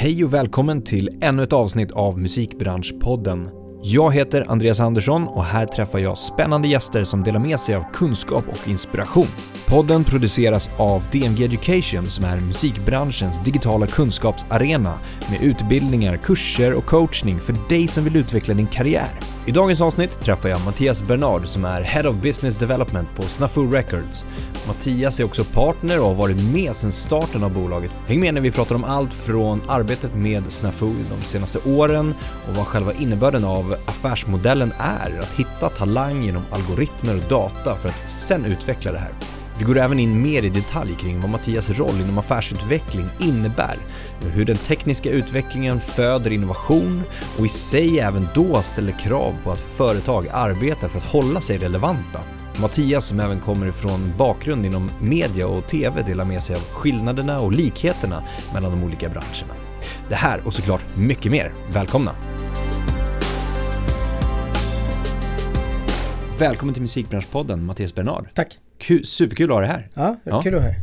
Hej och välkommen till ännu ett avsnitt av Musikbranschpodden. Jag heter Andreas Andersson och här träffar jag spännande gäster som delar med sig av kunskap och inspiration. Podden produceras av DMG Education som är musikbranschens digitala kunskapsarena med utbildningar, kurser och coachning för dig som vill utveckla din karriär. I dagens avsnitt träffar jag Mattias Bernard som är Head of Business Development på Snafu Records. Mattias är också partner och har varit med sedan starten av bolaget. Häng med när vi pratar om allt från arbetet med Snafu de senaste åren och vad själva innebörden av affärsmodellen är, att hitta talang genom algoritmer och data för att sen utveckla det här. Vi går även in mer i detalj kring vad Mattias roll inom affärsutveckling innebär, hur den tekniska utvecklingen föder innovation och i sig även då ställer krav på att företag arbetar för att hålla sig relevanta. Mattias som även kommer ifrån bakgrund inom media och TV delar med sig av skillnaderna och likheterna mellan de olika branscherna. Det här och såklart mycket mer. Välkomna! Välkommen till Musikbranschpodden Mattias Bernard. Tack. Kul, superkul att ha dig här. Ja, Ja. kul att höra.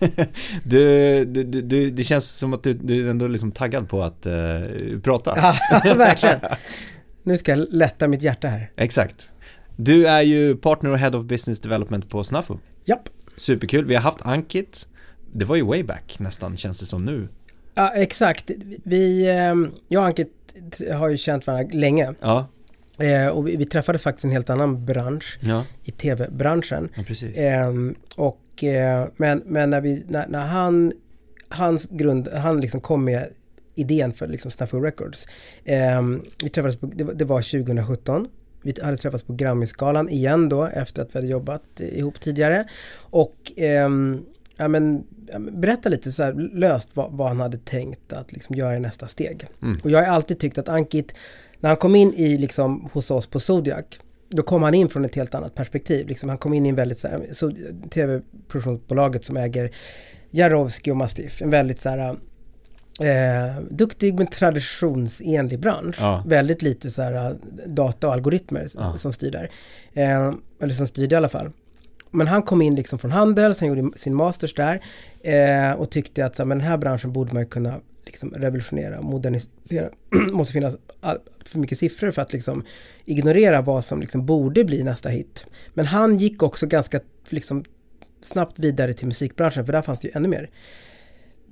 Du, du, du, det känns som att du, du är ändå liksom taggad på att eh, prata. Ja, verkligen. Nu ska jag lätta mitt hjärta här. Exakt. Du är ju partner och head of business development på Snafu. Japp. Superkul. Vi har haft Ankit. Det var ju way back nästan känns det som nu. Ja, exakt. Vi, ehm, jag och Ankit har ju känt varandra länge. Ja, Eh, Och vi vi träffades faktiskt en helt annan bransch, ja, i tv-branschen. ja. Ehm, Och, eh, men, men när, vi, när, när han, hans grund, han liksom kom med idén för liksom Snafu Records. Ehm, vi träffades på, det, var- det var 2017. Vi hade träffats på Grammisgalan igen då efter att vi hade jobbat ihop tidigare. Och ehm, ja, men, berätta lite så löst vad, vad han hade tänkt att liksom göra i nästa steg. Mm. Och jag har alltid tyckt att Ankit, när han kom in i liksom hos oss på Zodiac, då kom han in från ett helt annat perspektiv. Liksom, han kom in i en väldigt tv-produktionsbolaget som äger Jarowski och Mastiff. En väldigt så här eh, duktig men traditionsenlig bransch. Ja. Väldigt lite så här data och algoritmer Ja. som styr där. Eh, eller som styrde i alla fall. Men han kom in liksom från Handels, han gjorde sin masters där eh, och tyckte att så här, men den här branschen borde man ju kunna liksom revolutionera, modernisera. måste finnas för mycket siffror för att liksom ignorera vad som liksom borde bli nästa hit. Men han gick också ganska liksom snabbt vidare till musikbranschen för där fanns det ju ännu mer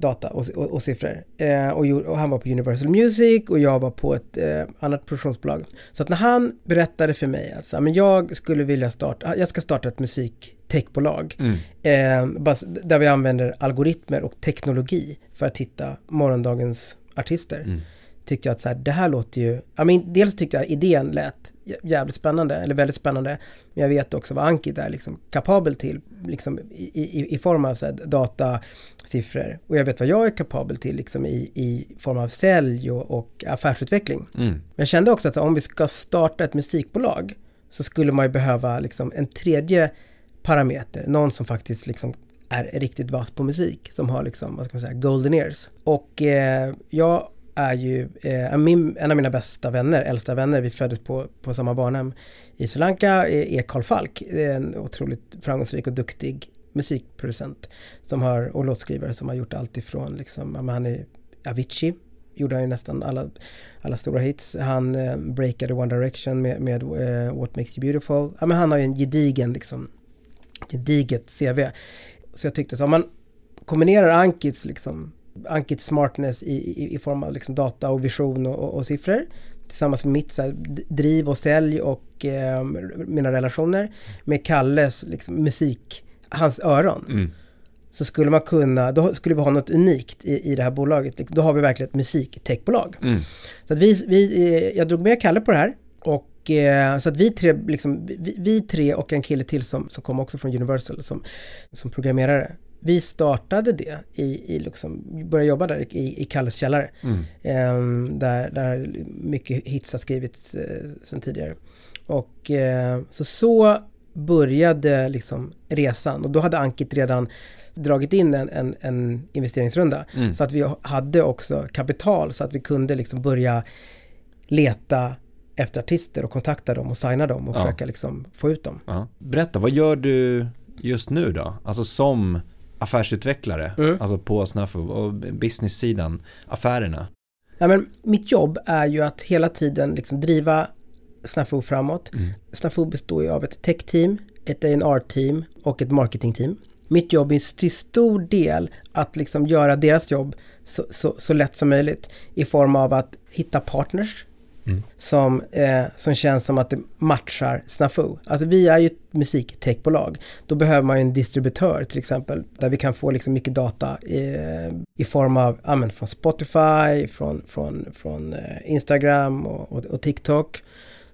data och, och, och siffror. Eh, och, och han var på Universal Music och jag var på ett eh, annat produktionsbolag. Så att när han berättade för mig att så här, men jag skulle vilja starta, jag ska starta ett musiktechbolag. Mm. Eh, där vi använder algoritmer och teknologi för att hitta morgondagens artister. Mm. Tyckte jag att så här, det här låter ju, ja men dels tyckte jag idén lät jä- jävligt spännande, eller väldigt spännande. Men jag vet också vad Ankit är liksom kapabel till, liksom i, i, i form av så här, data, siffror. Och jag vet vad jag är kapabel till liksom i, i form av sälj och, och affärsutveckling. Mm. Men jag kände också att om vi ska starta ett musikbolag så skulle man ju behöva liksom en tredje parameter, någon som faktiskt liksom är riktigt vass på musik, som har liksom, vad ska man säga, golden ears. Och eh, jag är ju, eh, min, en av mina bästa vänner, äldsta vänner, vi föddes på, på samma barnhem i Sri Lanka, eh, är, Karl Carl Falk, en otroligt framgångsrik och duktig musikproducent som har, och låtskrivare som har gjort allt ifrån liksom, ja, men han är Avicii, gjorde han ju nästan alla, alla stora hits. Han eh, breakade One Direction med, med eh, What Makes You Beautiful. Ja, men han har ju en gedigen, liksom, gediget CV. Så jag tyckte så, om man kombinerar Ankits, liksom, Ankits smartness i, i, i form av liksom, data och vision och, och, och siffror tillsammans med mitt så här, driv och sälj och eh, mina relationer med Kalles liksom, musik, hans öron Mm. så skulle man kunna, då skulle vi ha något unikt i, i det här bolaget. Liksom, Då har vi verkligen ett musiktechbolag. Mm. Så att vi, vi, eh, jag drog med Kalle på det här. Och eh, så att vi tre, liksom, vi, vi tre och en kille till som, som kom också från Universal som, som programmerare. Vi startade det i, i liksom, började jobba där i, i Kalles källare. Mm. Ehm, där, där mycket hits har skrivits eh, sedan tidigare. Och eh, så så började liksom resan och då hade Ankit redan dragit in en, en, en investeringsrunda. Mm. Så att vi hade också kapital så att vi kunde liksom börja leta efter artister och kontakta dem och signa dem och Ja. försöka liksom få ut dem. Ja. Berätta, vad gör du just nu då? Alltså som affärsutvecklare, Mm. alltså på Snafu och business-sidan, affärerna. Ja, men mitt jobb är ju att hela tiden liksom driva Snafu framåt. Mm. Snafu består ju av ett tech-team, ett A&R-team och ett marketing-team. Mitt jobb är till stor del att liksom göra deras jobb så, så, så lätt som möjligt i form av att hitta partners Mm. som, eh, som känns som att det matchar Snafu. Alltså vi är ju ett musiktechbolag. Då behöver man ju en distributör till exempel där vi kan få liksom mycket data i, i form av ja, men från Spotify, från, från, från eh, Instagram och, och, och TikTok.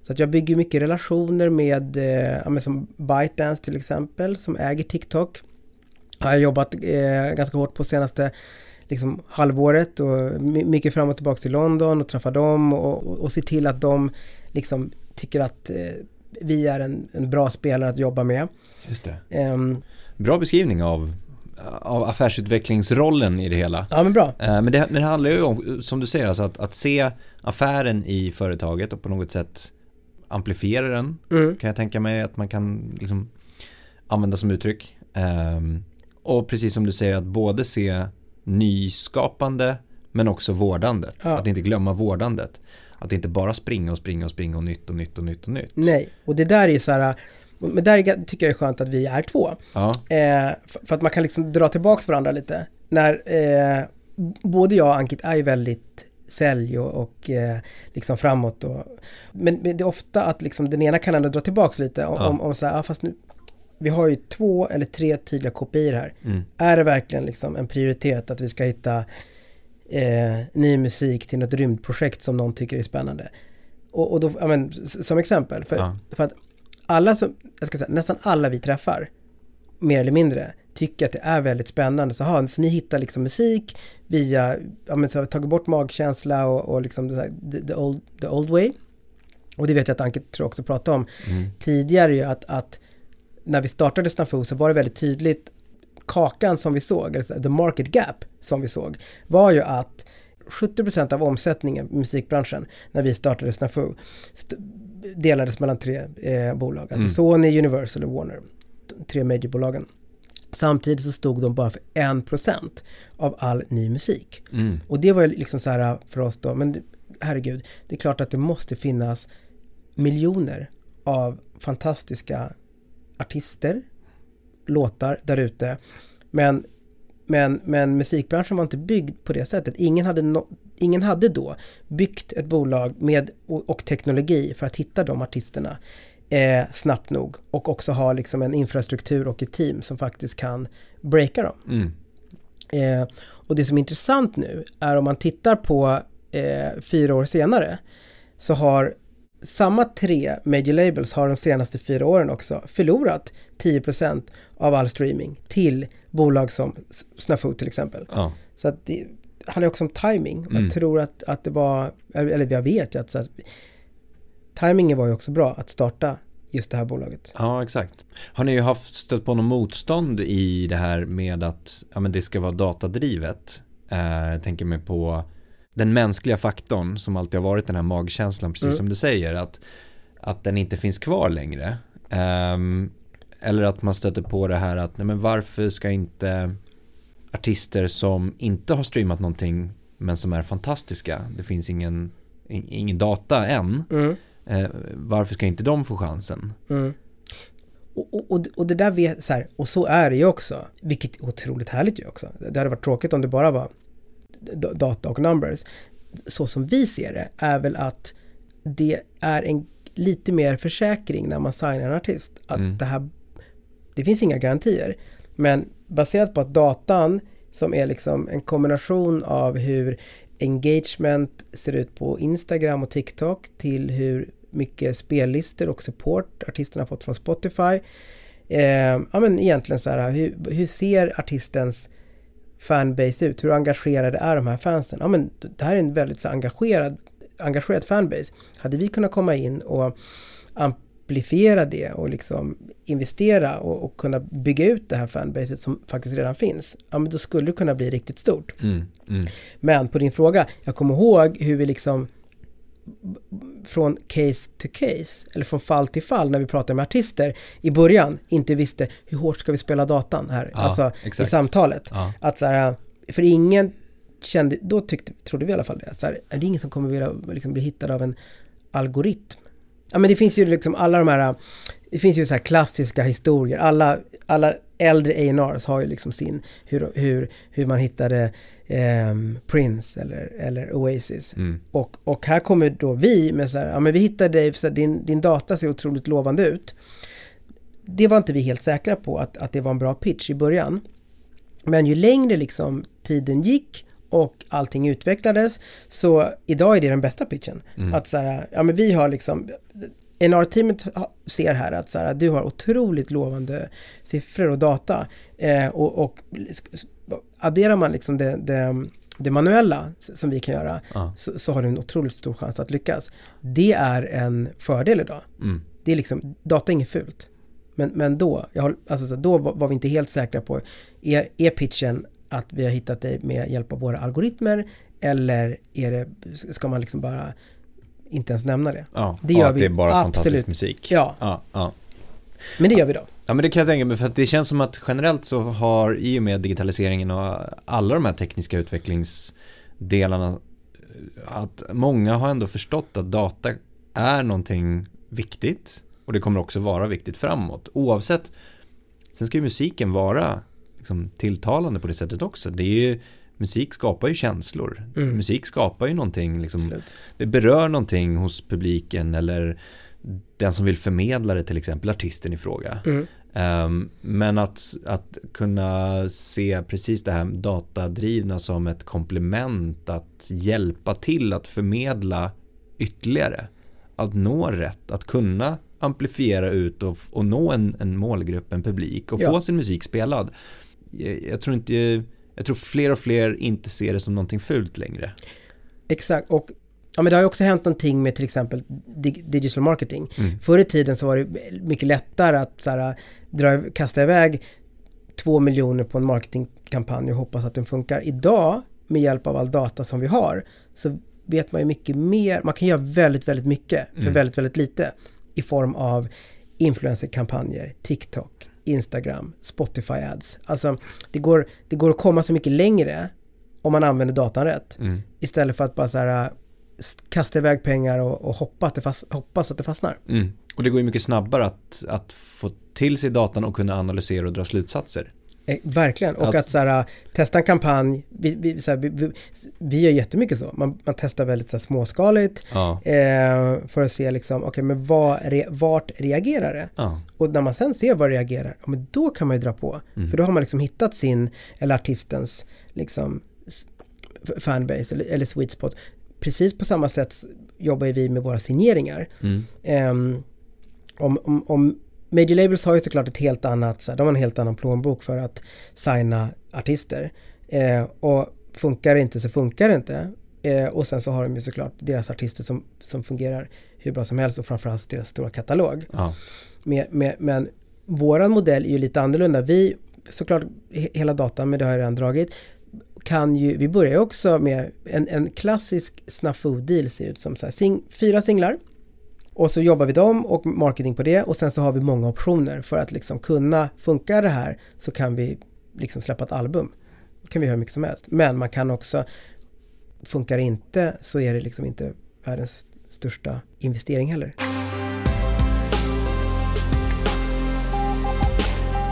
Så att jag bygger mycket relationer med, eh, ja, men som ByteDance till exempel, som äger TikTok. Jag har jobbat eh, ganska hårt på senaste liksom, halvåret och my- mycket fram och tillbaka till London och träffa dem och, och, och se till att de liksom tycker att eh, vi är en, en bra spelare att jobba med. Just det. Ehm, Bra beskrivning av, av affärsutvecklingsrollen i det hela. ja men bra. Eh, Men det, men det handlar ju om, som du säger, alltså att, att se affären i företaget och på något sätt amplifiera den. Mm. Kan jag tänka mig att man kan liksom använda som uttryck. Ehm, och precis som du säger att både se nyskapande men också vårdandet. Ja. Att inte glömma vårdandet. Att inte bara springa och springa och springa och nytt och nytt och nytt och nytt. Nej, och det där är så här, men där tycker jag är skönt att vi är två. Ja, Eh, för, för att man kan liksom dra tillbaka varandra lite. När eh, både jag och Ankit är ju väldigt sälj och, och eh, liksom framåt. Och, men, men det är ofta att liksom den ena kan ändå dra tillbaka lite om, Ja. om, om så här, ah, fast nu, vi har ju två eller tre tydliga kopior här. mm. Är det verkligen liksom en prioritet att vi ska hitta eh, ny musik till något rymdprojekt som någon tycker är spännande? Och, och då, ja, men, som exempel, för, Ja. för att alla som, jag ska säga, nästan alla vi träffar, mer eller mindre, tycker att det är väldigt spännande. Så, aha, så ni hittar liksom musik via, ja men så har vi tagit bort magkänsla och, och liksom här, the, the, old, the old way. Och det vet jag att Anke tror också pratade om Mm. tidigare ju att, att när vi startade Snafu så var det väldigt tydligt kakan som vi såg, the market gap som vi såg, var ju att 70% av omsättningen i musikbranschen när vi startade Snafu st- delades mellan tre eh, bolag, alltså Mm. Sony, Universal och Warner, tre majorbolagen. Samtidigt så stod de bara för 1% av all ny musik. Mm. Och det var ju liksom så här för oss då, men herregud, det är klart att det måste finnas miljoner av fantastiska artister, låtar där ute. Men, men, men musikbranschen var inte byggd på det sättet. Ingen hade, no, ingen hade då byggt ett bolag med och, och teknologi för att hitta de artisterna eh, snabbt nog och också ha liksom en infrastruktur och ett team som faktiskt kan breaka dem. Mm. Eh, och det som är intressant nu är om man tittar på eh, fyra år senare så har samma tre major labels har de senaste fyra åren också förlorat 10% av all streaming till bolag som Snafu till exempel. Ja. Så att det handlar också om timing. Mm. Jag tror att, att det var, eller jag vet ju att så att, timingen var ju också bra att starta just det här bolaget. Ja, exakt. Har ni ju haft stött på någon motstånd i det här med att ja, men det ska vara datadrivet? Eh, jag tänker mig på den mänskliga faktorn som alltid har varit den här magkänslan, precis Mm. som du säger, att, att den inte finns kvar längre. Ehm, eller att man stöter på det här att, nej men varför ska inte artister som inte har streamat någonting men som är fantastiska, det finns ingen, in- ingen data än, Mm. eh, varför ska inte de få chansen? Mm. Och, och, och, det där vet, så här, och så är det ju också, vilket är otroligt härligt ju också. Det hade varit tråkigt om det bara var data och numbers. Så som vi ser det är väl att det är en lite mer försäkring när man signar en artist. Att Mm. det här, det finns inga garantier. Men baserat på att datan som är liksom en kombination av hur engagement ser ut på Instagram och TikTok till hur mycket spellistor och support artisterna har fått från Spotify. Eh, ja men egentligen så här, hur, hur ser artistens fanbase ut? Hur engagerade är de här fansen? Ja men det här är en väldigt så engagerad, engagerad fanbase. Hade vi kunnat komma in och amplifiera det och liksom investera och, och kunna bygga ut det här fanbaset som faktiskt redan finns, ja men då skulle det kunna bli riktigt stort. Mm, mm. Men på din fråga, jag kommer ihåg hur vi liksom från case to case, eller från fall till fall när vi pratar med artister i början inte visste hur hårt ska vi spela datan här, Ja, alltså exakt. i samtalet. Ja. Att så här, för ingen kände, då tyckte, trodde vi i alla fall det, att så här, är det ingen som kommer vilja liksom, bli hittad av en algoritm? Ja men det finns ju liksom alla de här, det finns ju så här klassiska historier, alla, alla äldre A&Rs har ju liksom sin, hur, hur, hur man hittade ehm, Prince eller, eller Oasis. Mm. Och, och här kommer då vi med så här, ja men vi hittade dig, så här, din, din data ser otroligt lovande ut. Det var inte vi helt säkra på att, att det var en bra pitch i början. Men ju längre liksom tiden gick och allting utvecklades så idag är det den bästa pitchen. Mm. Att så här, ja men vi har liksom NR-teamet ser här att så här, du har otroligt lovande siffror och data eh, och, och adderar man liksom det, det, det manuella som vi kan göra Ja. så, så har du en otroligt stor chans att lyckas. Det är en fördel idag. Mm. Det är liksom, data är inget fult. Men, men då, jag, alltså, så då var vi inte helt säkra på, är, är pitchen att vi har hittat dig med hjälp av våra algoritmer eller är det, ska man liksom bara inte ens nämna det? Ja. Det gör att vi. det är bara fantastisk Absolut. musik. Ja, Ja, ja. men det gör vi då. Ja men det kan jag tänka mig för att det känns som att generellt så har i och med digitaliseringen och alla de här tekniska utvecklingsdelarna att många har ändå förstått att data är någonting viktigt och det kommer också vara viktigt framåt oavsett sen ska ju musiken vara liksom, tilltalande på det sättet också det är ju musik skapar ju känslor Mm. musik skapar ju någonting liksom, det berör någonting hos publiken eller den som vill förmedla det till exempel artisten i fråga Mm. Ehm, men att, att kunna se precis det här datadrivna som ett komplement att hjälpa till att förmedla ytterligare. Att nå rätt, att kunna amplifiera ut och, och nå en, en målgrupp, en publik och Ja. få sin musik spelad. Jag, jag tror inte, jag tror fler och fler inte ser det som någonting fult längre. Exakt, och ja, men det har ju också hänt någonting med till exempel dig- digital marketing. Mm. Förr i tiden så var det mycket lättare att så här, dra, kasta iväg två miljoner på en marketingkampanj och hoppas att den funkar. Idag, med hjälp av all data som vi har, så vet man ju mycket mer. Man kan göra väldigt, väldigt mycket för Mm. väldigt, väldigt lite i form av influencerkampanjer, TikTok, Instagram, Spotify ads. Alltså, det går, det går att komma så mycket längre om man använder datan rätt. Mm. Istället för att bara så här, kasta iväg pengar och, och hoppa att det fast, hoppas att det fastnar. Mm. Och det går ju mycket snabbare att, att få till sig datan och kunna analysera och dra slutsatser. Eh, verkligen. Och Alltså- att så här, äh, testa en kampanj. Vi, vi, så här, vi, vi, vi gör jättemycket så. Man, man testar väldigt så här, småskaligt Ja. eh, för att se liksom, okej, men vad, re, vart reagerar det? ja. Och när man sen ser vad det reagerar, ja, men då kan man ju dra på. Mm. För då har man liksom hittat sin, eller artistens, liksom fanbase eller, eller sweet spot. Precis på samma sätt jobbar vi med våra signeringar. Mm. Ehm, om, om, om Major Labels har ju såklart ett helt annat, de har en helt annan plånbok för att signa artister. Eh, och funkar det inte så funkar det inte. Eh, och sen så har de ju såklart deras artister som, som fungerar hur bra som helst och framförallt deras stora katalog. Ja. Med, med, men våran modell är ju lite annorlunda. Vi, såklart he- hela datan, men det har jag redan dragit, kan ju, vi börjar ju också med en, en klassisk snafu-deal ser ut som så här, sing, fyra singlar. Och så jobbar vi dem och marketing på det och sen så har vi många optioner för att liksom kunna, funka det här så kan vi liksom släppa ett album. Då kan vi göra hur mycket som helst. Men man kan också, funkar det inte så är det liksom inte världens största investering heller.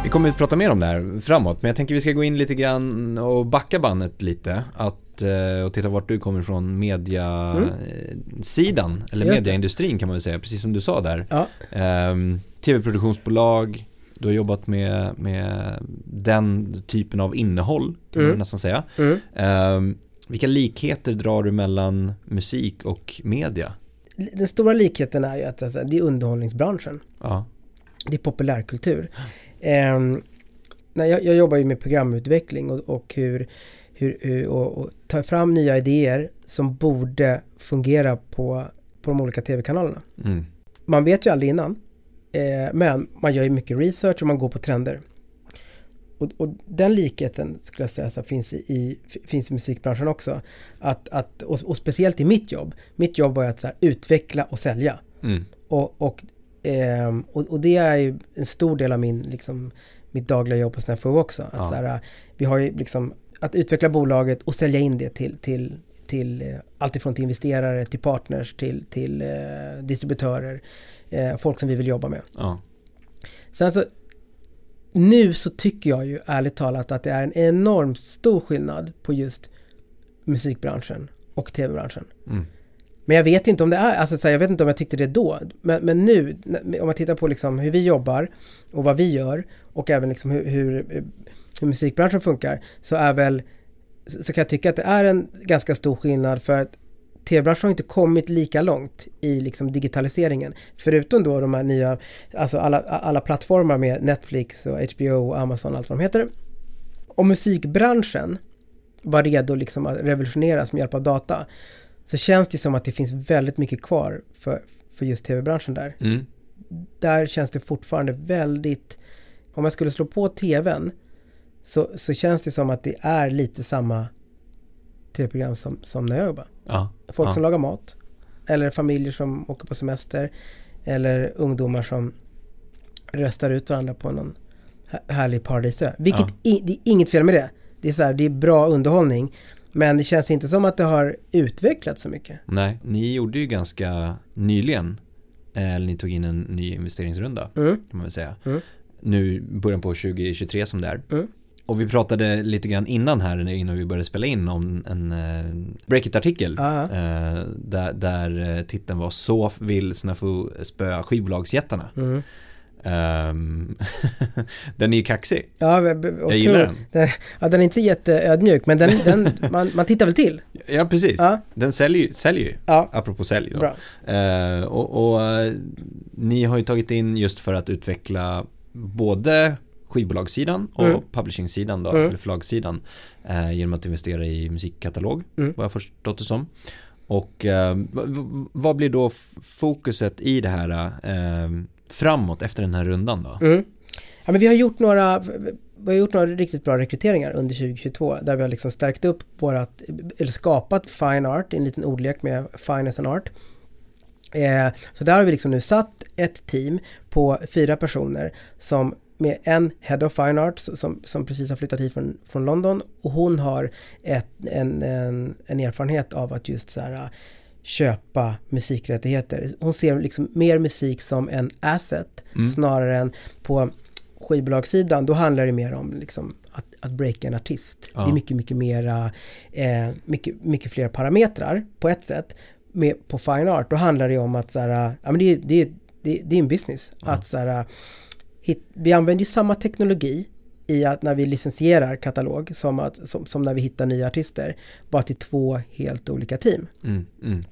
Vi kommer att prata mer om det här framåt, men jag tänker vi ska gå in lite grann och backa bandet lite. Att, eh, och titta vart du kommer ifrån media-sidan, eller Just det. mediaindustrin kan man väl säga, precis som du sa där. Ja, Ehm, Tv-produktionsbolag, du har jobbat med, med den typen av innehåll, kan man Mm. nästan säga. mm. Ehm, vilka likheter drar du mellan musik och media? Den stora likheten är ju att alltså, det är underhållningsbranschen. Ja, Det är populärkultur. Ehm, när jag, jag jobbar ju med programutveckling och, och hur, hur, hur och, och tar fram nya idéer som borde fungera på, på de olika tv-kanalerna. mm. Man vet ju aldrig innan, eh, men man gör ju mycket research och man går på trender. Och och, och, den likheten skulle jag säga så finns, i, finns i musikbranschen också. Att, att, och, och speciellt i mitt jobb. Mitt jobb var att så här, utveckla och sälja. Mm. Och, och, eh, och, och, det är ju en stor del av min, liksom, mitt dagliga jobb på Snapfo också. Att, Ja. så här, vi har ju liksom att utveckla bolaget och sälja in det till, till, till eh, alltifrån till investerare, till partners, till, till eh, distributörer, eh, folk som vi vill jobba med. Ja. Sen så, nu så tycker jag ju ärligt talat att det är en enormt stor skillnad på just musikbranschen och tv-branschen. Mm. Men jag vet inte om det är, alltså så här, jag vet inte om jag tyckte det då. Men, men nu, om man tittar på liksom hur vi jobbar och vad vi gör och även liksom hur, hur, hur musikbranschen funkar så är väl, så kan jag tycka att det är en ganska stor skillnad för att tv-branschen har inte kommit lika långt i liksom digitaliseringen. Förutom då de här nya, alltså alla, alla plattformar med Netflix och HBO och Amazon och allt vad de heter. Om musikbranschen var redo liksom att revolutioneras med hjälp av data så känns det som att det finns väldigt mycket kvar för, för just tv-branschen där. Mm. Där känns det fortfarande väldigt, om jag skulle slå på tvn så, så känns det som att det är lite samma tv-program som, som när jag jobbar. Ja. Folk ja. som lagar mat. Eller familjer som åker på semester. Eller ungdomar som röstar ut varandra på någon här- härlig paradisö. Vilket i, det är inget fel med det. Det är så här, det är bra underhållning. Men det känns inte som att det har utvecklats så mycket. Nej, ni gjorde ju ganska nyligen, eh, eller ni tog in en ny investeringsrunda Mm. kan man väl säga. Mm. Nu början på 2023 som det är. Mm. Och vi pratade lite grann innan här, innan vi började spela in om en eh, Breakit-artikel. Ja, Eh, där, där eh, titeln var Så vill Snafu spöa skivbolagsjättarna. Mm. Ehm, den är ju kaxig. Ja, Jag gillar tror- den. den. Ja, den är inte jätteödmjuk, men den, den, man, man tittar väl till. Ja, precis. Ja. Den säljer ju, säljer ju. Ja, Apropå sälj då. Eh, och, och eh, ni har ju tagit in just för att utveckla både skivbolagssidan och Mm. publishingsidan då, Mm. eller förlagssidan eh, genom att investera i musikkatalog, Mm. vad jag förstått det som. Och eh, vad blir då fokuset i det här eh, framåt efter den här rundan då? Mm. Ja, men vi har gjort några vi har gjort några riktigt bra rekryteringar under 2022 där vi har liksom stärkt upp vårat, eller skapat Fine Art, en liten ordlek med Fine as an Art. Eh, så där har vi liksom nu satt ett team på fyra personer som med en Head of Fine Art som, som precis har flyttat hit från, från London och hon har ett, en, en, en erfarenhet av att just så här köpa musikrättigheter. Hon ser liksom mer musik som en asset Mm. snarare än på skivbolagssidan. Då handlar det mer om liksom att, att breaka en artist. Ja. Det är mycket, mycket mera, eh, mycket, mycket fler parametrar på ett sätt. Med, på Fine Art, då handlar det om att så här, ja men det, är- det, det, det är en business. Ja. Att så här, hit, vi använder ju samma teknologi i att när vi licensierar katalog som, att, som, som när vi hittar nya artister. Bara till två helt olika team. Mm, mm,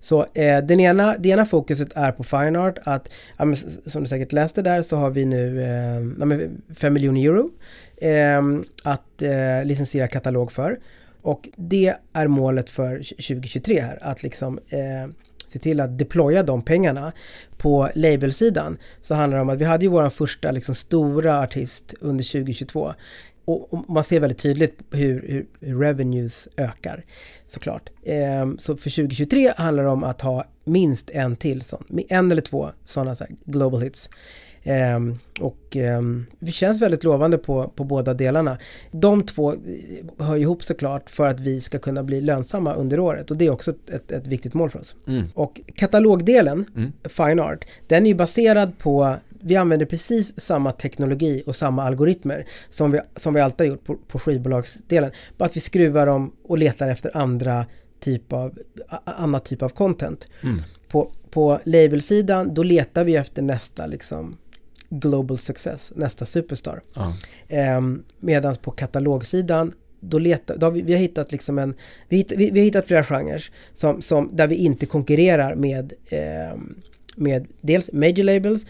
så eh, den ena, det ena fokuset är på Fine Art att, ja, men, som du säkert läste där så har vi nu eh, 5 miljoner euro eh, att eh, licensiera katalog för. Och det är målet för 2023 här, att liksom eh, se till att deploya de pengarna. På labelsidan så handlar det om att vi hade ju vår första liksom, stora artist under 2022. Och, man ser väldigt tydligt hur, hur, hur revenues ökar såklart. Ehm, så för 2023 handlar det om att ha minst en till sån, en eller två sådana så global hits. Ehm, och ehm, det känns väldigt lovande på, på båda delarna. De två eh, hör ihop såklart för att vi ska kunna bli lönsamma under året och det är också ett, ett, ett viktigt mål för oss. mm, Och katalogdelen, mm. Fine Art, den är ju baserad på vi använder precis samma teknologi och samma algoritmer som vi, som vi alltid har gjort på, på skivbolagsdelen. Bara att vi skruvar dem och letar efter andra typ av, annat typ av content. Mm. På, på labelsidan, då letar vi efter nästa liksom global success, nästa superstar. Ja. Ehm, Medan på katalogsidan, då letar, då har vi, vi har hittat liksom en, vi, hitt, vi, vi har hittat flera genrer som, som, där vi inte konkurrerar med, ehm, med dels major labels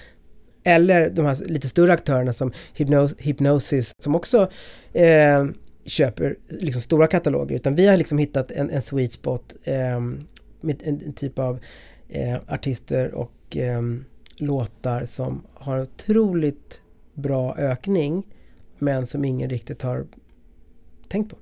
eller de här lite större aktörerna som Hypnos, Hypnosis som också eh, köper liksom stora kataloger. Utan vi har liksom hittat en, en sweet spot eh, med en, en typ av eh, artister och eh, låtar som har otroligt bra ökning men som ingen riktigt har tänkt på.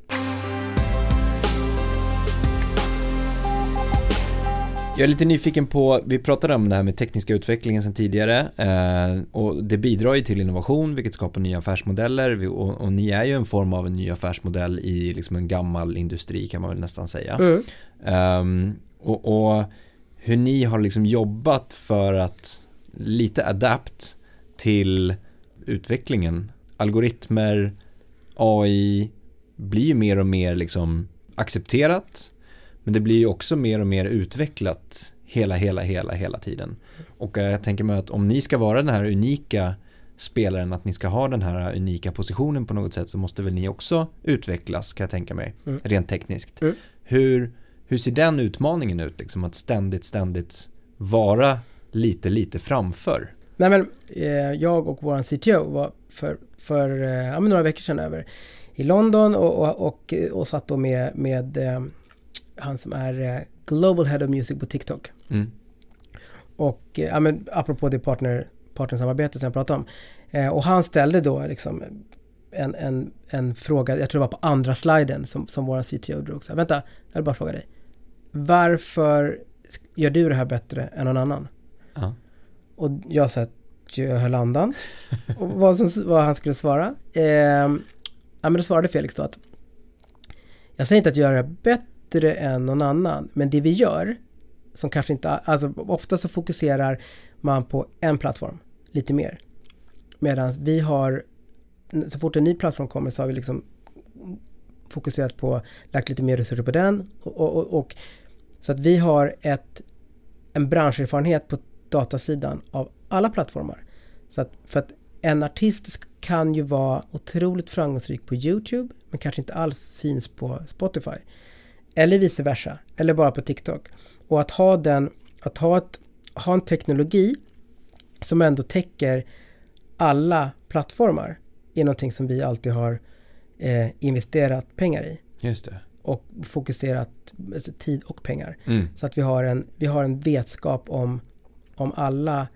Jag är lite nyfiken på, vi pratade om det här med tekniska utvecklingen sedan tidigare eh, och det bidrar ju till innovation vilket skapar nya affärsmodeller och, och, ni är ju en form av en ny affärsmodell i liksom en gammal industri kan man väl nästan säga. Mm. Um, och, och, hur ni har liksom jobbat för att lite adapt till utvecklingen. Algoritmer, AI blir ju mer och mer liksom accepterat men det blir ju också mer och mer utvecklat hela, hela, hela, hela tiden. Och jag tänker mig att om ni ska vara den här unika spelaren, att ni ska ha den här unika positionen på något sätt så måste väl ni också utvecklas kan jag tänka mig, mm. rent tekniskt. Mm. Hur, hur ser den utmaningen ut, liksom att ständigt, ständigt vara lite, lite framför? Nej men, eh, jag och vår CTO var för, för eh, några veckor sedan över i London och, och, och, och satt då med, med eh, han som är eh, Global Head of Music på TikTok. Mm. Och eh, ja, men apropå det partner, partnersamarbetet som jag pratade om. Eh, och han ställde då liksom en, en, en fråga, jag tror det var på andra sliden som, som våra CTO drog. Så vänta, jag vill bara fråga dig. Varför gör du det här bättre än någon annan? Ja. Och jag sa att jag höll andan. och vad, som, vad han skulle svara. Eh, ja men då svarade Felix då att jag säger inte att jag gör det bättre bättre än någon annan. Men det vi gör, som kanske inte, alltså ofta så fokuserar man på en plattform lite mer. Medan vi har, så fort en ny plattform kommer så har vi liksom fokuserat på, lagt lite mer resurser på den. Och, och, och så att vi har ett, en branscherfarenhet på datasidan av alla plattformar. Så att, för att en artist kan ju vara otroligt framgångsrik på YouTube men kanske inte alls syns på Spotify. Eller vice versa. Eller bara på TikTok. Och att ha den, att ha, ett, ha en teknologi som ändå täcker alla plattformar är någonting som vi alltid har eh, investerat pengar i. Just det. Och fokuserat alltså, tid och pengar. Mm. Så att vi har en, vi har en vetskap om, om alla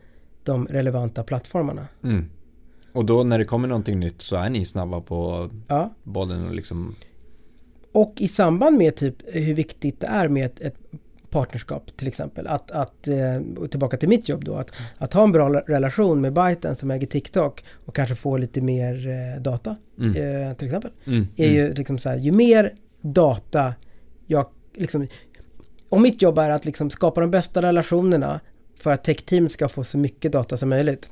de relevanta plattformarna. Mm. Och då när det kommer någonting nytt så är ni snabba på ja. bollen och liksom och i samband med typ hur viktigt det är med ett, ett partnerskap till exempel. Att, att eh, tillbaka till mitt jobb då, att, att ha en bra relation med Byten som äger TikTok och kanske få lite mer eh, data mm. eh, till exempel. Mm. Är ju mm. liksom så här, ju mer data jag liksom, om mitt jobb är att liksom skapa de bästa relationerna för att tech-team ska få så mycket data som möjligt.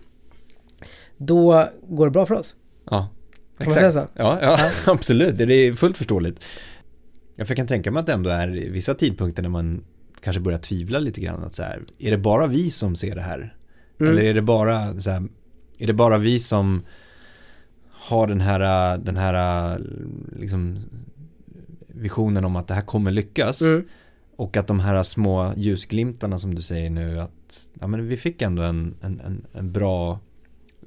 Då går det bra för oss. Ja, kan så? Ja, ja, ja. absolut. Det är fullt förståeligt. Ja, för jag kan tänka mig att det ändå är vissa tidpunkter när man kanske börjar tvivla lite grann. Att så här, är det bara vi som ser det här? Mm. Eller är det bara så här, är det bara vi som har den här, den här liksom, visionen om att det här kommer lyckas? Mm. Och att de här små ljusglimtarna som du säger nu att ja, men vi fick ändå en, en, en, en bra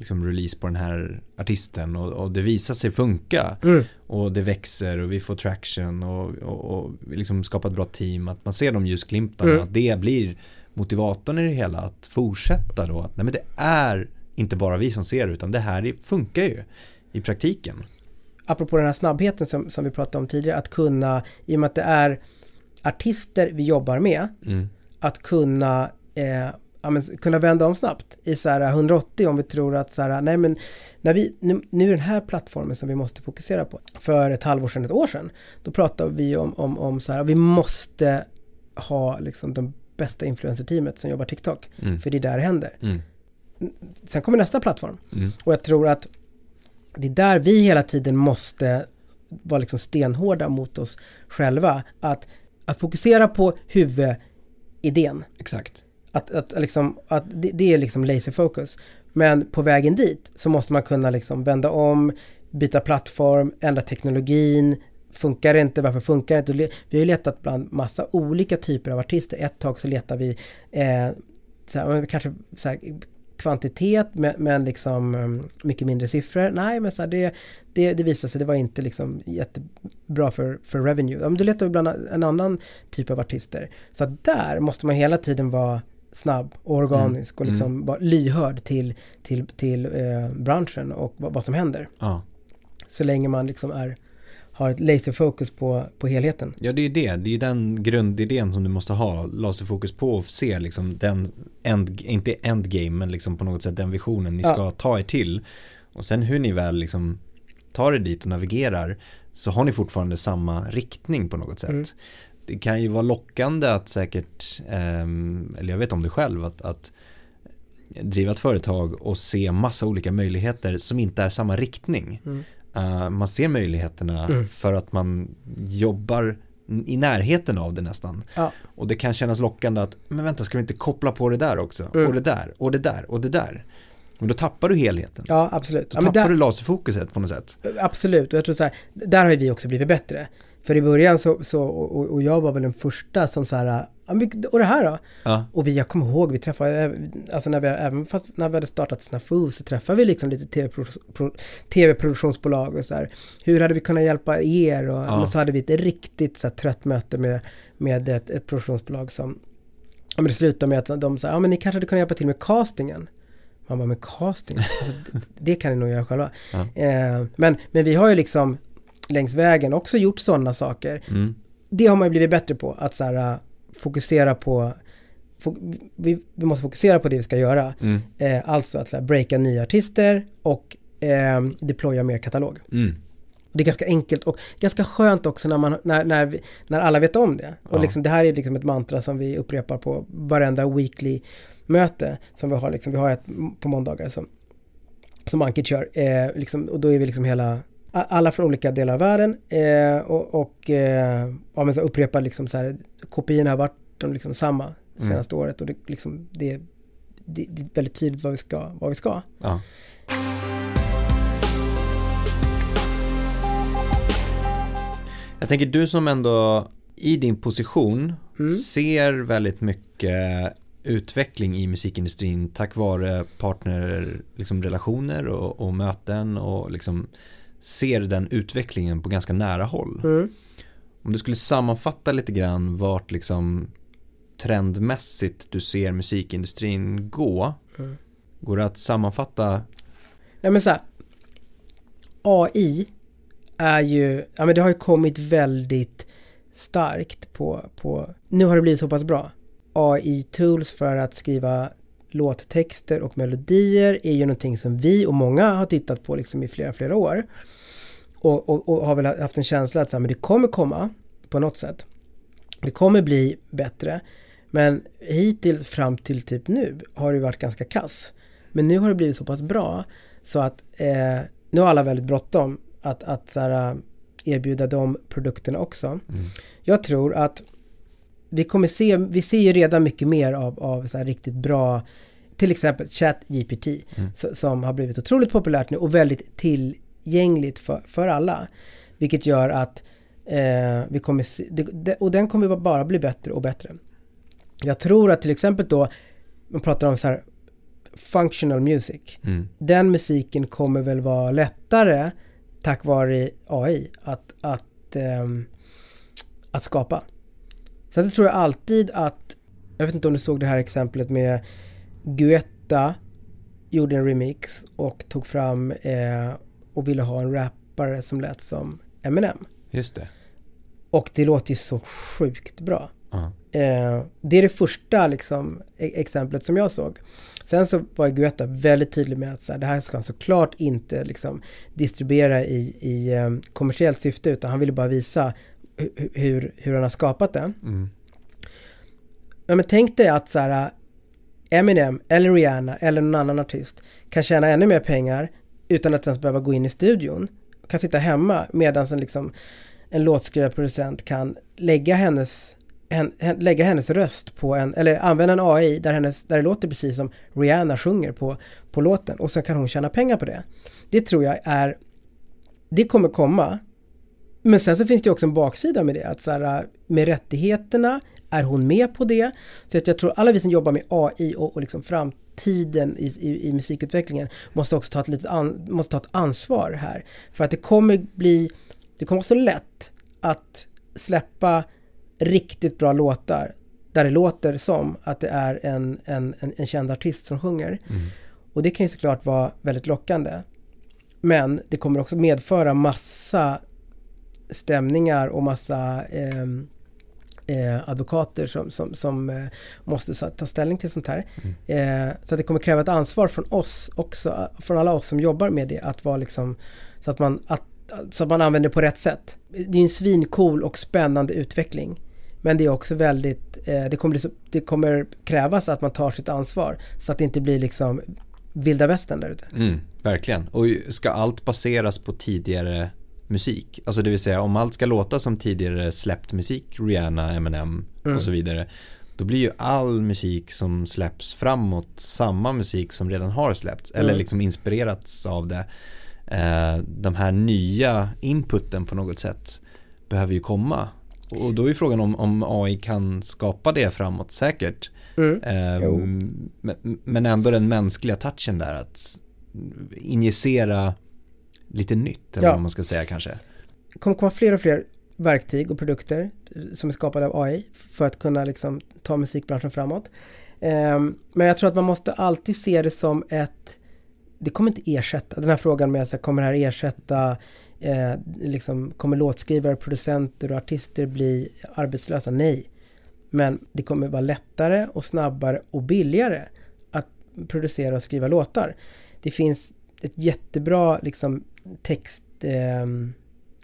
liksom release på den här artisten och, och det visar sig funka. Mm. Och det växer och vi får traction och, och, och liksom skapar ett bra team. Att man ser de ljusglimtarna, mm. att det blir motivatorn i det hela. Att fortsätta då, att nej men det är inte bara vi som ser utan det här funkar ju i praktiken. Apropå den här snabbheten som, som vi pratade om tidigare, att kunna, i och med att det är artister vi jobbar med, mm. att kunna eh, ja, men, kunna vända om snabbt i så här 180 om vi tror att så här, nej men när vi, nu, nu är den här plattformen som vi måste fokusera på. För ett halvår sedan, ett år sedan, då pratade vi om, om, om så här, vi måste ha liksom de bästa influencer-teamet som jobbar TikTok. Mm. För det är där det händer. Mm. Sen kommer nästa plattform. Mm. Och jag tror att det är där vi hela tiden måste vara liksom stenhårda mot oss själva. Att, att fokusera på huvudidén. Exakt. Att, att, liksom, att det, det är liksom laser focus. Men på vägen dit så måste man kunna liksom vända om, byta plattform, ändra teknologin. Funkar det inte? Varför funkar det inte? Vi har ju letat bland massa olika typer av artister. Ett tag så letar vi eh, så här, kanske så här, kvantitet men, men liksom um, mycket mindre siffror. Nej, men så här, det, det, det visade sig, det var inte liksom jättebra för, för revenue. Ja, men då letar vi bland en annan typ av artister. Så att där måste man hela tiden vara snabb och organisk mm. och liksom mm. lyhörd till, till, till eh, branschen och vad, vad, som händer. Ja. så länge man liksom är, har ett laserfokus på, på helheten. Ja, det är det. Det är den grundidén som du måste ha laserfokus på och se liksom den, end, inte endgame, men liksom på något sätt den visionen ni Ja. ska ta er till. Och sen hur ni väl liksom tar er dit och navigerar så har ni fortfarande samma riktning på något sätt. Mm. Det kan ju vara lockande att säkert, ehm, eller jag vet om det själv, att, att driva ett företag och se massa olika möjligheter som inte är samma riktning. Mm. Uh, man ser möjligheterna Mm. för att man jobbar i närheten av det nästan. Ja. Och det kan kännas lockande att, men vänta, ska vi inte koppla på det där också? Mm. Och det där, och det där, och det där. Och då tappar du helheten. Ja, absolut. Då Ja, men tappar där, du laserfokuset på något sätt. Absolut, och jag tror så här, där har ju vi också blivit bättre. För i början så, så och, och jag var väl den första som så här, men- och det här då? Ja. Och vi, jag kommer ihåg, vi träffade, eh, alltså när vi, även fast när vi hade startat Snafu så träffade vi liksom lite TV-pro- pro- tv-produktionsbolag och så här. Hur hade vi kunnat hjälpa er? Och, Ja. och så hade vi ett riktigt så här, trött möte med, med ett, ett produktionsbolag som, ja men det slutade med att de sa, ja men ni kanske hade kunnat hjälpa till med castingen. Man bara, med casting? Alltså, det, det kan ni nog göra själva. Ja. Eh, men, men vi har ju liksom längs vägen också gjort sådana saker Mm. det har man ju blivit bättre på, att så här, äh, fokusera på, vi, vi måste fokusera på det vi ska göra. Mm. Eh, alltså att här, breaka nya artister och eh, deploya mer katalog. Mm. Det är ganska enkelt och ganska skönt också när, man, när, när, vi, när alla vet om det. Och Ja. liksom, det här är liksom ett mantra som vi upprepar på varenda weekly möte som vi har. Liksom, vi har ett på måndagar som, som Ankit kör. Eh, liksom, och då är vi liksom hela, alla från olika delar av världen eh, och, och eh, ja, men så upprepar liksom så här, kopiorna har varit de liksom samma senaste året och det, liksom, det, det, det är väldigt tydligt vad vi ska. Vad vi ska. Ja. Jag tänker du som ändå i din position Mm. ser väldigt mycket utveckling i musikindustrin tack vare partnerrelationer liksom relationer och, och möten och liksom ser den utvecklingen på ganska nära håll. Mm. Om du skulle sammanfatta lite grann vart liksom trendmässigt du ser musikindustrin gå. Mm. Går det att sammanfatta? Nej men så här, AI är ju, ja men det har ju kommit väldigt starkt på, på, nu har det blivit så pass bra. AI-tools för att skriva låttexter och melodier är ju någonting som vi och många har tittat på liksom i flera, flera år. Och, och, och har väl haft en känsla att så här, men det kommer komma på något sätt. Det kommer bli bättre. Men hittills fram till typ nu har det varit ganska kass. Men nu har det blivit så pass bra så att eh, nu har alla väldigt bråttom att, att så här, erbjuda de produkterna också. Mm. Jag tror att vi kommer se, vi ser ju redan mycket mer av, av så här riktigt bra, till exempel ChatGPT Mm. som har blivit otroligt populärt nu och väldigt tillgängligt för, för alla. Vilket gör att eh, vi kommer se, det, och den kommer bara bli bättre och bättre. Jag tror att till exempel då, man pratar om så här functional music. Mm. Den musiken kommer väl vara lättare tack vare AI att, att, ehm, att skapa. Sen så tror jag alltid att, jag vet inte om du såg det här exemplet med Guetta gjorde en remix och tog fram eh, och ville ha en rappare som lät som Eminem. Just det. Och det låter ju så sjukt bra. Ja. Eh, det är det första liksom, e- exemplet som jag såg. Sen så var Guetta väldigt tydlig med att så här, det här ska han såklart inte liksom, distribuera i, i eh, kommersiellt syfte utan han ville bara visa hur, hur han har skapat det. Mm. Ja, men tänk dig att så här, Eminem eller Rihanna eller någon annan artist kan tjäna ännu mer pengar utan att ens behöva gå in i studion. Kan sitta hemma medan en, liksom, en låtskrivarproducent kan lägga hennes, hen, hen, lägga hennes röst på en, eller använda en AI där, hennes, där det låter precis som Rihanna sjunger på, på låten och så kan hon tjäna pengar på det. Det tror jag är, det kommer komma. Men sen så finns det också en baksida med det, att så här, med rättigheterna, är hon med på det? Så att jag tror alla vi som jobbar med AI och, och liksom framtiden i, i, i musikutvecklingen måste också ta ett, litet an, måste ta ett ansvar här. För att det kommer bli, det kommer vara så lätt att släppa riktigt bra låtar där det låter som att det är en, en, en, en känd artist som sjunger. Mm. Och det kan ju såklart vara väldigt lockande. Men det kommer också medföra massa stämningar och massa eh, eh, advokater som, som, som eh, måste ta ställning till sånt här. Mm. Eh, så det kommer kräva ett ansvar från oss också, från alla oss som jobbar med det, att vara liksom så att man, att, så att man använder det på rätt sätt. Det är en svincool och spännande utveckling. Men det är också väldigt, eh, det, kommer, det kommer krävas att man tar sitt ansvar så att det inte blir liksom vilda västern där ute. Mm, verkligen. Och ska allt baseras på tidigare musik? Alltså det vill säga om allt ska låta som tidigare släppt musik, Rihanna, Eminem mm. och så vidare. Då blir ju all musik som släpps framåt samma musik som redan har släppts. Mm. Eller liksom inspirerats av det. Eh, de här nya inputen på något sätt behöver ju komma. Och då är frågan om, om AI kan skapa det framåt säkert. Mm. Eh, men ändå den mänskliga touchen där att injicera lite nytt, eller ja. vad man ska säga kanske. Det kommer komma fler och fler verktyg och produkter som är skapade av AI för att kunna liksom ta musikbranschen framåt. Um, men jag tror att man måste alltid se det som ett det kommer inte ersätta, den här frågan med så kommer det här ersätta, eh, liksom, kommer låtskrivare, producenter och artister bli arbetslösa? Nej. Men det kommer vara lättare och snabbare och billigare att producera och skriva låtar. Det finns ett jättebra liksom, text... Eh,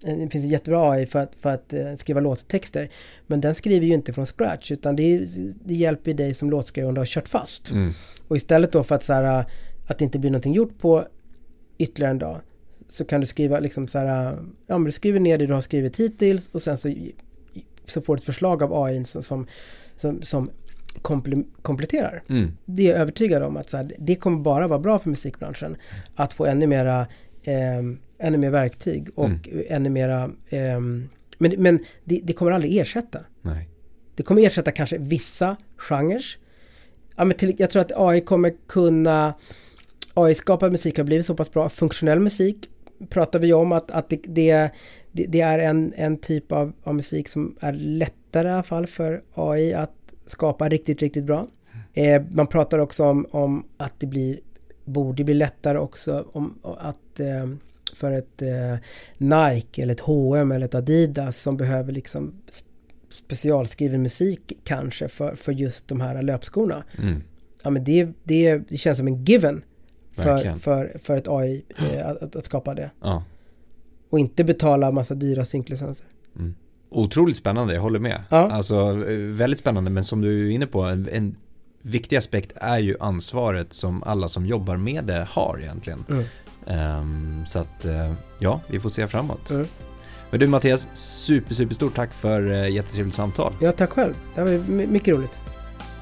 det finns en jättebra AI för att, för att eh, skriva låttexter. Men den skriver ju inte från scratch utan det, det hjälper dig som låtskrivare om du har kört fast. Mm. Och istället då för att, så här, att det inte blir någonting gjort på ytterligare en dag så kan du skriva liksom så här, ja men du skriver ner det du har skrivit hittills och sen så, så får du ett förslag av AI som, som, som, som komple kompletterar. Mm. Det är jag övertygad om att så här, det kommer bara vara bra för musikbranschen att få ännu mera eh, ännu mer verktyg och mm. ännu mera eh, men, men det, det, kommer aldrig ersätta. Nej. Det kommer ersätta kanske vissa genrer. Ja, men till, jag tror att AI kommer kunna AI-skapad musik har blivit så pass bra. Funktionell musik pratar vi om att, att det, det, det är en, en typ av, av musik som är lättare i alla fall för AI att skapa riktigt, riktigt bra. Eh, man pratar också om, om att det blir, borde bli lättare också om att eh, för ett eh, Nike eller ett H&M eller ett Adidas som behöver liksom specialskriven musik kanske för, för just de här löpskorna. Mm. Ja men det, det, det känns som en given för, för, för ett AI eh, att, att, skapa det. Ja. Och inte betala massa dyra synklicenser. Mm. Otroligt spännande, jag håller med. Ja. Alltså eh, väldigt spännande men som du är inne på, en, en viktig aspekt är ju ansvaret som alla som jobbar med det har egentligen. Mm. Um, så att uh, ja, vi får se framåt. Mm. Men du Mattias, super, super stort tack för uh, jättetrevligt samtal. Ja, tack själv. Det var mycket roligt.